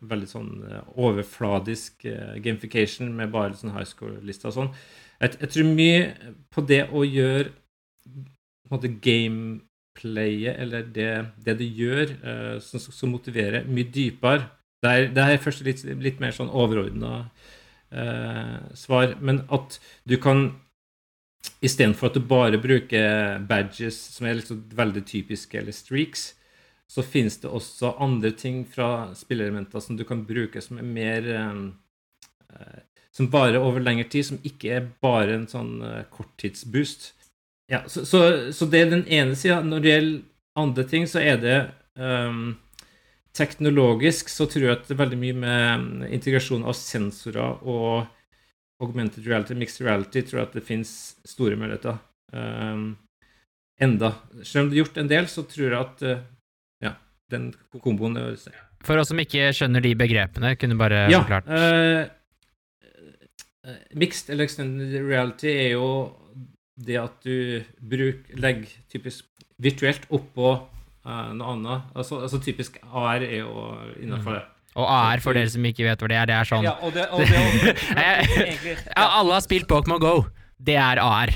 veldig sånn eh, overfladisk eh, gamification med bare sånn high score-lister og sånn. Jeg, jeg, tror mye på det å gjøre på en måte gameplayet, eller det, det du gjør, uh, som, som, motiverer, mye dypere. Det er, det er først litt, litt mer sånn overordna uh, svar, men at du kan Istedenfor at du bare bruker badges, som er liksom veldig typiske, eller streaks, så finnes det også andre ting fra spillelementer som du kan bruke som er mer eh, Som varer over lengre tid, som ikke er bare en sånn eh, korttidsboost. Ja, så, så, så, det er den ene sida. Når det gjelder andre ting, så er det um, Teknologisk så tror jeg at det er veldig mye med integrasjon av sensorer og augmented reality, mixed reality, tror jeg at det finnes store muligheter. Um, enda. Selv om det er gjort en del, så tror jeg at uh, ja, den komboen er For oss som ikke skjønner de begrepene, kunne du bare ja, forklart? Uh, mixed eller extended reality er jo det at du bruk, legger typisk virtuelt oppå noe annet. Altså, altså, typisk AR er jo innafor mm. det. Og AR, for dere som ikke vet hvor det er, det er sånn ja, og det, og det, egentlig, ja. Alle har spilt Pokémon Go. Det er AR.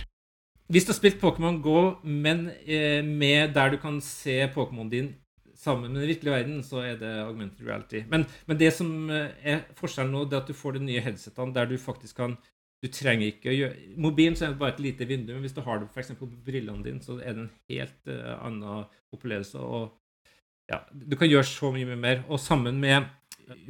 Hvis du har spilt Pokémon Go, men eh, med der du kan se Pokémon din sammen med den virkelige verden, så er det augmented reality. Men, men det som eh, er forskjellen nå, det er at du får de nye headsetene der du faktisk kan du trenger ikke å gjøre Mobilen så er det bare et lite vindu, men hvis du har det f.eks. på brillene dine, så er det en helt uh, annen opplevelse. og ja, Du kan gjøre så mye mer. Og sammen med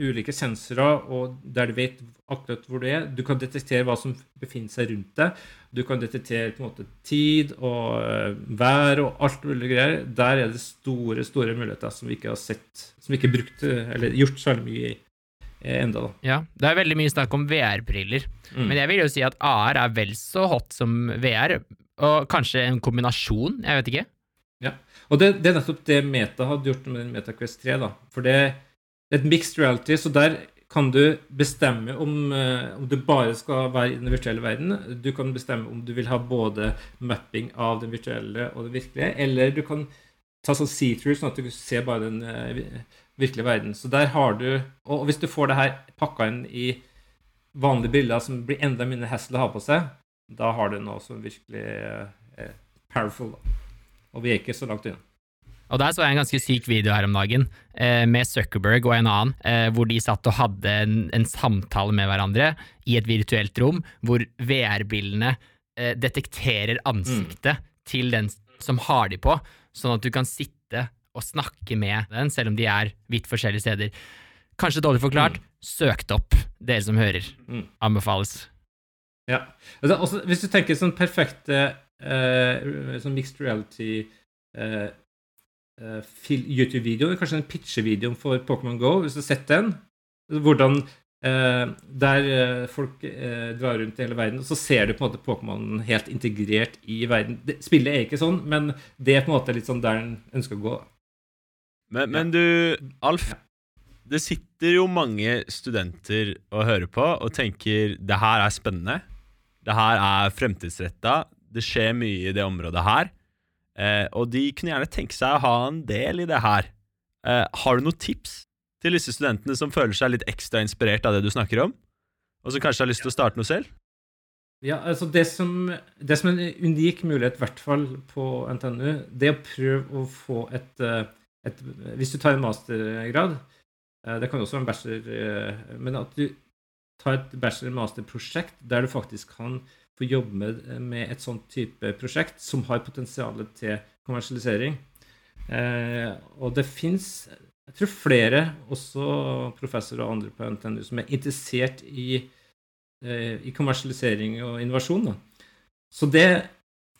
ulike sensorer, og der du vet akkurat hvor du er. Du kan detektere hva som befinner seg rundt deg. Du kan detektere på en måte tid og uh, vær og alt mulig greier. Der er det store store muligheter som vi ikke har sett, som vi ikke har brukt eller gjort så mye i eh, enda da. Ja, Det er veldig mye snakk om VR-briller, mm. men jeg vil jo si at AR er vel så hot som VR, og kanskje en kombinasjon, jeg vet ikke. Ja, og det, det er nettopp det Meta hadde gjort med MetaQuest 3, da. For det er et mixed reality, så der kan du bestemme om, uh, om, du bare skal være i den virtuelle verden. Du kan bestemme om du vil ha både mapping av den virtuelle og den virkelige, eller du kan ta sånn see-through, sånn at du ser bare den virkelige verden. Så der har du Og hvis du får det her pakka inn i vanlige bilder som blir enda mindre hassle å ha på seg, da har du noe som virkelig uh, er powerful. Og vi er ikke så langt unna. Og der så jeg en ganske syk video her om dagen eh, med Zuckerberg og en annen, eh, hvor de satt og hadde en, en, samtale med hverandre i et virtuelt rom, hvor VR-brillene eh, detekterer ansiktet mm. til den som har de på, sånn at du kan sitte og snakke med den, selv om de er vidt forskjellige steder. Kanskje dårlig forklart, mm. søkt opp, dere som hører. Mm. Anbefales. Ja. Altså, også, hvis du tenker sånn perfekte uh, sånn mixed reality uh, uh, YouTube-video, kanskje en pitchevideo for Pokémon Go, hvis du har sett den. Hvordan uh, der uh, folk drar rundt i hele verden, og så ser du på en måte Pokémon helt integrert i verden. Det, spillet er ikke sånn, men det er på en måte litt sånn der en ønsker å gå. Men, men du, Alf. Det sitter jo mange studenter og hører på og tenker det her er spennende. Det her er fremtidsretta. Det skjer mye i det området her. Eh, og de kunne gjerne tenke seg å ha en del i det her. Eh, har du noen tips til disse studentene som føler seg litt ekstra inspirert av det du snakker om, og som kanskje har lyst til å starte noe selv? Ja, altså det som, det som er en unik mulighet, i hvert fall på NTNU, det er å prøve å få et, eh, et Hvis du tar en mastergrad, eh, det kan også være en bachelor, eh, men at du tar et bachelor-master-prosjekt der du faktisk kan få jobbe med, et sånt type prosjekt som har potensial til kommersialisering. Eh, og det fins jeg tror flere, også professorer og andre på NTNU, som er interessert i, i kommersialisering og innovasjon. Da. Så det,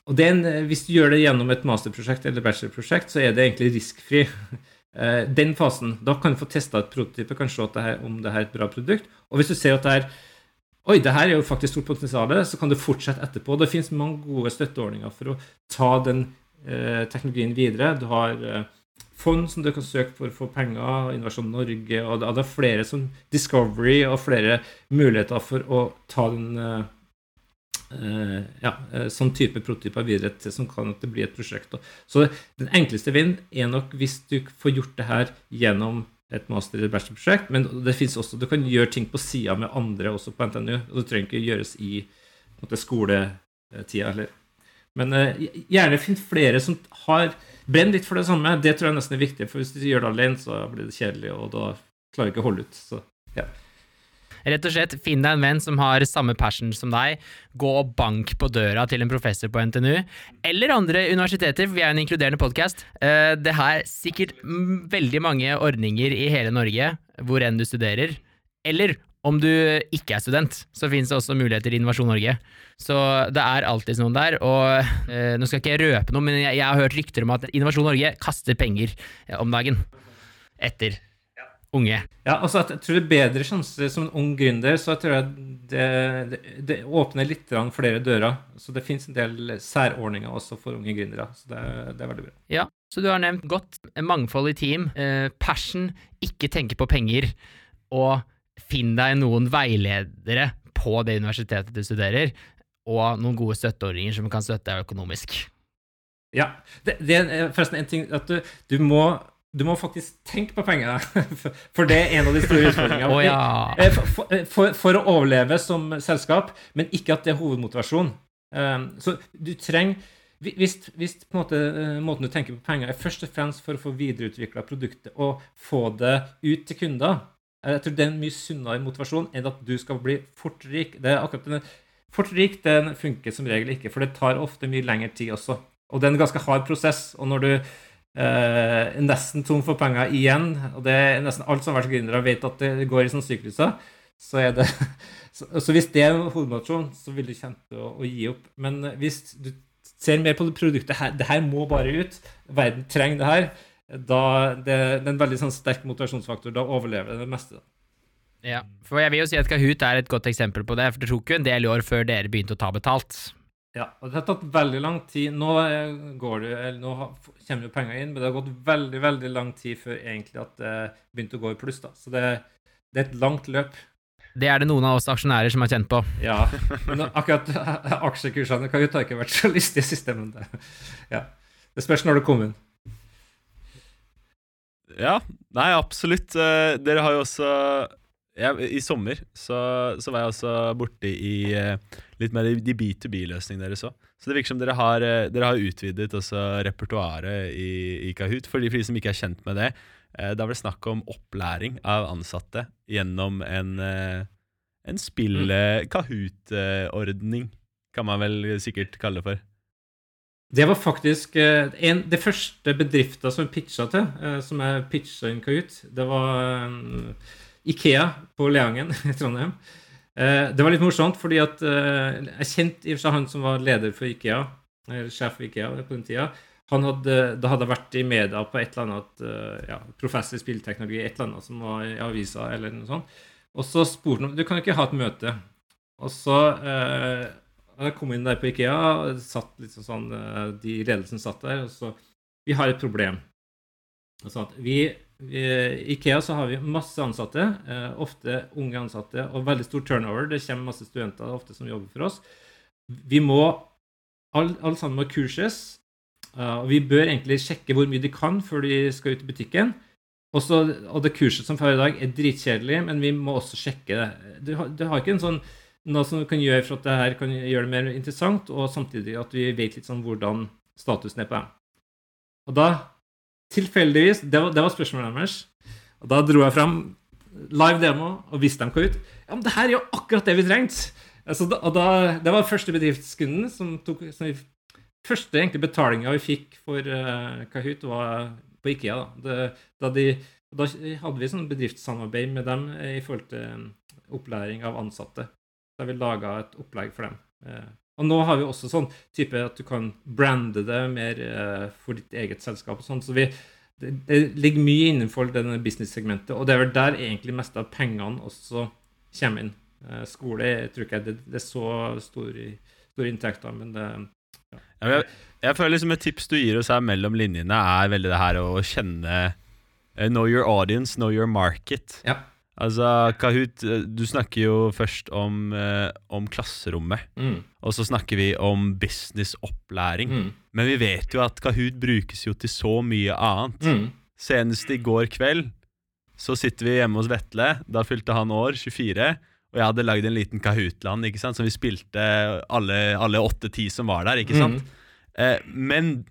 og den, hvis du gjør det gjennom et masterprosjekt eller bachelorprosjekt, så er det egentlig riskfri. Eh, den fasen, Da kan du få testa et prototype, kan se det her, om det er et bra produkt. Og hvis du ser at det her Oi, det her er jo faktisk stort potensial, så kan du fortsette etterpå. Det finnes mange gode støtteordninger for å ta den eh, teknologien videre. Du har eh, fond som du kan søke for å få penger, Innovasjon Norge, og det er flere som Discovery og flere muligheter for å ta den eh, eh ja, eh, sånn type prototyper videre til som kan at det blir et prosjekt. Så den enkleste veien er nok hvis du får gjort det her gjennom et master- eller bachelorprosjekt. Men det finnes også, du kan gjøre ting på sida med andre også på NTNU. og Det trenger ikke gjøres i måte, skoletida heller. Men eh, gjerne finn flere som har brenn litt for det samme. Det tror jeg nesten er viktig, for hvis du gjør det alene, så blir det kjedelig, og da klarer du ikke å holde ut. Så, ja. Rett og slett, finn deg en venn som har samme passion som deg. Gå og bank på døra til en professor på NTNU, eller andre universiteter, vi er en inkluderende podkast. Det er sikkert veldig mange ordninger i hele Norge hvor enn du studerer. Eller om du ikke er student, så finnes det også muligheter i Innovasjon Norge. Så det er alltid noen der. Og eh, nå skal ikke jeg røpe noe, men jeg, har hørt rykter om at Innovasjon Norge kaster penger eh, om dagen. Etter unge. Ja, altså jeg tror det er bedre sjanse som en ung gründer, så jeg tror jeg det, det, det åpner litt flere dører. Så det finnes en del særordninger også for unge gründere. Så det, det, er veldig bra. Ja, så du har nevnt godt mangfold i team, eh, passion, ikke tenke på penger, og finn deg noen veiledere på det universitetet du studerer, og noen gode støtteordninger som kan støtte deg økonomisk. Ja. Det, det, er forresten en ting at du, du, må, du må faktisk tenke på penger, for det er en av de store utfordringene. oh, ja. Eh, for, for, for, å overleve som selskap, men ikke at det er hovedmotivasjon. Um, så du trenger hvis, hvis måte, eh, måten du tenker på penger er først og fremst for å få videreutvikla produktet og få det ut til kunder Jeg tror det er en mye sunnere motivasjon enn at du skal bli fort rik. Det er akkurat den Fort rik den funker som regel ikke, for det tar ofte mye lengre tid også. Og det er en ganske hard prosess. Og når du eh, nesten tom for penger igjen, og det er nesten alt som har vært gründere vet at det går i sånne sykluser, så er det så, så, hvis det er hovedmotivasjonen, så vil du kjenne til å, å, gi opp. Men hvis du ser mer på det produktet her, det her må bare ut, verden trenger det her, da det, det er en veldig sånn sterk motivasjonsfaktor. Da overlever det det meste. Ja, for jeg vil jo si at Kahoot er et godt eksempel på det, for det tok jo en del år før dere begynte å ta betalt. Ja, og det har tatt veldig lang tid. Nå, går det, eller nå kommer jo penger inn, men det har gått veldig veldig lang tid før egentlig at det begynte å gå i pluss. da. Så det, det er et langt løp. Det er det noen av oss aksjonærer som har kjent på. Ja, men akkurat aksjekursene kan jo ta ikke vært så lystige siste, men det, ja. det spørs når det kommer inn. Ja, nei, absolutt. Eh, dere har jo også ja, I sommer så, så, var jeg også borte i uh, litt mer de B2B-løsningene deres òg. Så det virker som dere har, uh, dere har utvidet også repertoaret i, i, Kahoot. For de, for de som ikke er kjent med det, uh, da var det snakk om opplæring av ansatte gjennom en, en spill-Kahoot-ordning, kan man vel sikkert kalle det for. Det var faktisk en, det første bedrifta som pitcha til, som jeg pitcha inn Kahoot. Det var Ikea på Leangen i Trondheim. Eh, det var litt morsomt, fordi at eh, jeg kjente i og for seg han som var leder for Ikea, eller sjef for Ikea på den tida. Hadde, da hadde vært i media på et eller annet eh, ja, professor i spillteknologi, et eller annet som var i avisa, eller noe sånt. Og så spurte han om du kan ikke ha et møte. Og så eh, jeg kom inn der på Ikea, og satt liksom sånn, de ledelsen satt der, og så Vi har et problem. Og sånn at vi i Ikea så har vi masse ansatte, eh, ofte unge ansatte, og veldig stor turnover. Det kommer masse studenter ofte som jobber for oss. Vi må Alle all sammen må kurses. Uh, og vi bør egentlig sjekke hvor mye de kan før de skal ut i butikken. Også, og det kurset som får i dag, er dritkjedelig, men vi må også sjekke det. Du har, du har ikke sånn, noe som kan gjøre for at det her kan gjøre det mer interessant, og samtidig at vi vet litt sånn hvordan statusen er på dem. Og da tilfeldigvis det var, det var, spørsmålet deres. Og da dro jeg fram live demo og viste dem hva ut. Ja, men det her er jo akkurat det vi trengte! Altså, og da, det var første bedriftskunden som tok som Første egentlig betalinga vi fikk for uh, Kahoot, var på Ikea. Da, det, da, de, da hadde vi sånn bedriftssamarbeid med dem i forhold til um, opplæring av ansatte. Da vi laga et opplegg for dem. Uh, og nå har vi også sånn type at du kan brande det mer uh, for ditt eget selskap. og sånn, så vi, det, det, ligger mye innenfor denne business-segmentet, og det er vel der egentlig mest av pengene også kommer inn. Uh, skole jeg tror ikke det, det er så store, store inntekter, men det ja. Jeg, jeg, føler liksom et tips du gir oss her mellom linjene, er veldig det her å kjenne uh, Know your audience, know your market. Ja. Altså, Kahoot, eh, du snakker jo først om, eh, om klasserommet. Mm. Og så snakker vi om businessopplæring. Mm. Men vi vet jo at Kahoot brukes jo til så mye annet. Mm. Senest i går kveld så sitter vi hjemme hos Vetle. Da fylte han år, 24. Og jeg hadde lagd en liten Kahoot-land ikke sant? som vi spilte alle, alle åtte-ti som var der. ikke sant? Eh, men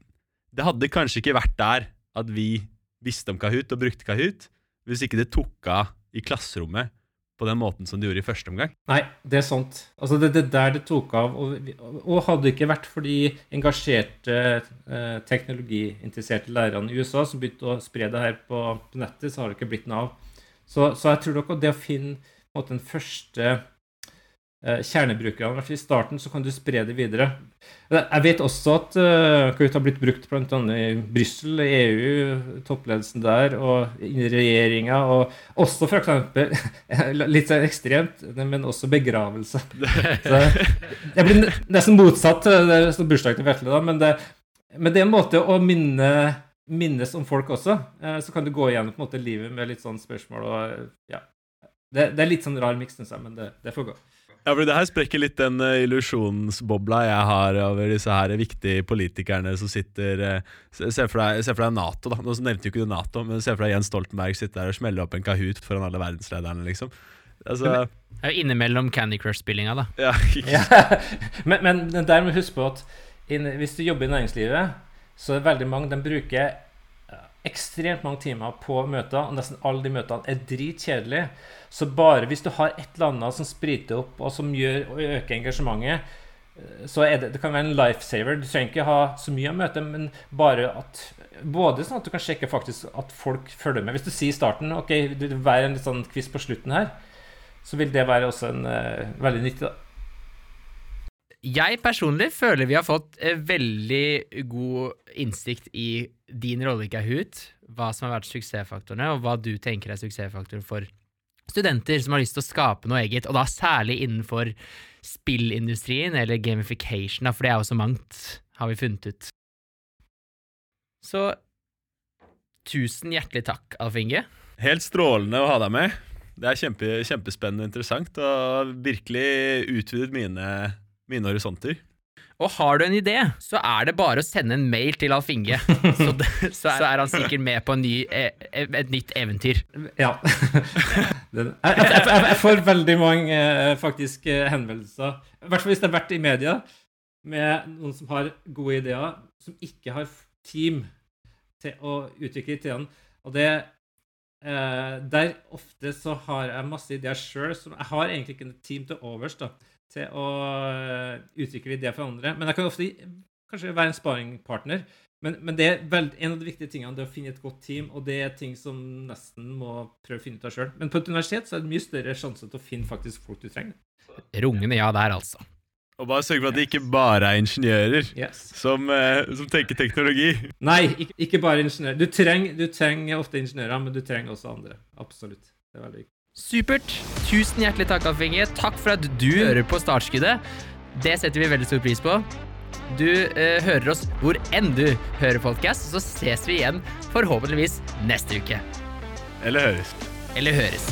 det hadde kanskje ikke vært der at vi visste om Kahoot og brukte Kahoot, hvis ikke det tok av i klasserommet på den måten som de gjorde i første omgang. Nei, det er sant. Altså, det er der det tok av. Og, og hadde det ikke vært for de engasjerte eh, teknologiinteresserte lærerne i USA som begynte å spre det her på, på nettet, så har det ikke blitt noe av. Så, så jeg tror nok det å finne måte, den første kjernebrukerne. I starten så kan du spre det videre. Jeg vet også at uh, Kahoot har blitt brukt bl.a. i Brussel, EU, toppledelsen der, og i regjeringa, og også f.eks. litt sånn ekstremt, men også begravelse. Så det blir nesten motsatt til bursdagen til Vetle, da, men det, men det er en måte å minne minnes om folk også. Eh, så kan du gå igjennom på en måte livet med litt sånn spørsmål og ja. Det, det er litt sånn rar miks, men det, det får gå. Ja, for Det her sprekker litt den uh, illusjonsbobla jeg har over disse her viktige politikerne som sitter uh, Se for deg, se for deg Nato, da. Nå nevnte jo ikke du Nato, men se for deg Jens Stoltenberg sitte der og smelle opp en Kahoot foran alle verdenslederne, liksom. Altså, det er jo innimellom Candy Crush-spillinga, da. Ja, ja. men, men der må du huske på at inn, hvis du jobber i næringslivet, så er det veldig mange de bruker ekstremt mange timer på møter, og nesten alle de møtene er dritkjedelige. Så bare hvis du har et eller annet som spriter opp, og som gjør, og øker engasjementet, eh, så det, det kan være en lifesaver. Du trenger ikke ha så mye av møtet, men bare at både sånn at du kan sjekke faktisk at folk følger med. Hvis du sier i starten ok, det vil være en litt sånn quiz på slutten her, så vil det være også en uh, veldig nyttig. da. Jeg personlig føler vi har fått eh, veldig god innsikt i din rolle i Kahoot, hva som har vært suksessfaktorene, og hva du tenker er suksessfaktoren for studenter som har lyst til å skape noe eget, og da særlig innenfor spillindustrien eller gamification, for det er jo så mangt, har vi funnet ut. Så tusen hjertelig takk, Alf Inge. Helt strålende å ha deg med. Det er kjempe, kjempespennende og interessant, og virkelig utvidet mine mine horisonter. Og har du en idé, så er det bare å sende en mail til Alf Inge. Så, så, er han sikkert med på ny, e, e, et nytt eventyr. Ja. Jeg, jeg, jeg får veldig mange eh, faktisk eh, henvendelser, i hvert fall hvis det har vært i media, med noen som har gode ideer, som ikke har team til å utvikle ideene. Og det eh, Der ofte så har jeg masse ideer sjøl. Jeg har egentlig ikke et team til overs. da til å eh, utvikle ideer for andre. Men jeg kan ofte kanskje være en sparingpartner. Men, men det er vel, en av de viktige tingene det er å finne et godt team, og det er ting som nesten må prøve å finne ut av sjøl. Men på et universitet så er det mye større sjanse til å finne faktisk folk du trenger. Rungende ja der, altså. Og bare sørge for at det ikke bare er ingeniører yes. som, eh, som, tenker teknologi. Nei, ikke, ikke bare ingeniører. Du, treng, du trenger ofte ingeniører, men du trenger også andre. Absolutt. Det er veldig viktig. Supert. Tusen hjertelig takk, Inge. Takk for at du hører på Startskuddet. Det setter vi veldig stor pris på. Du eh, hører oss hvor enn du hører podcast, så ses vi igjen forhåpentligvis neste uke. Eller høres. Eller høres.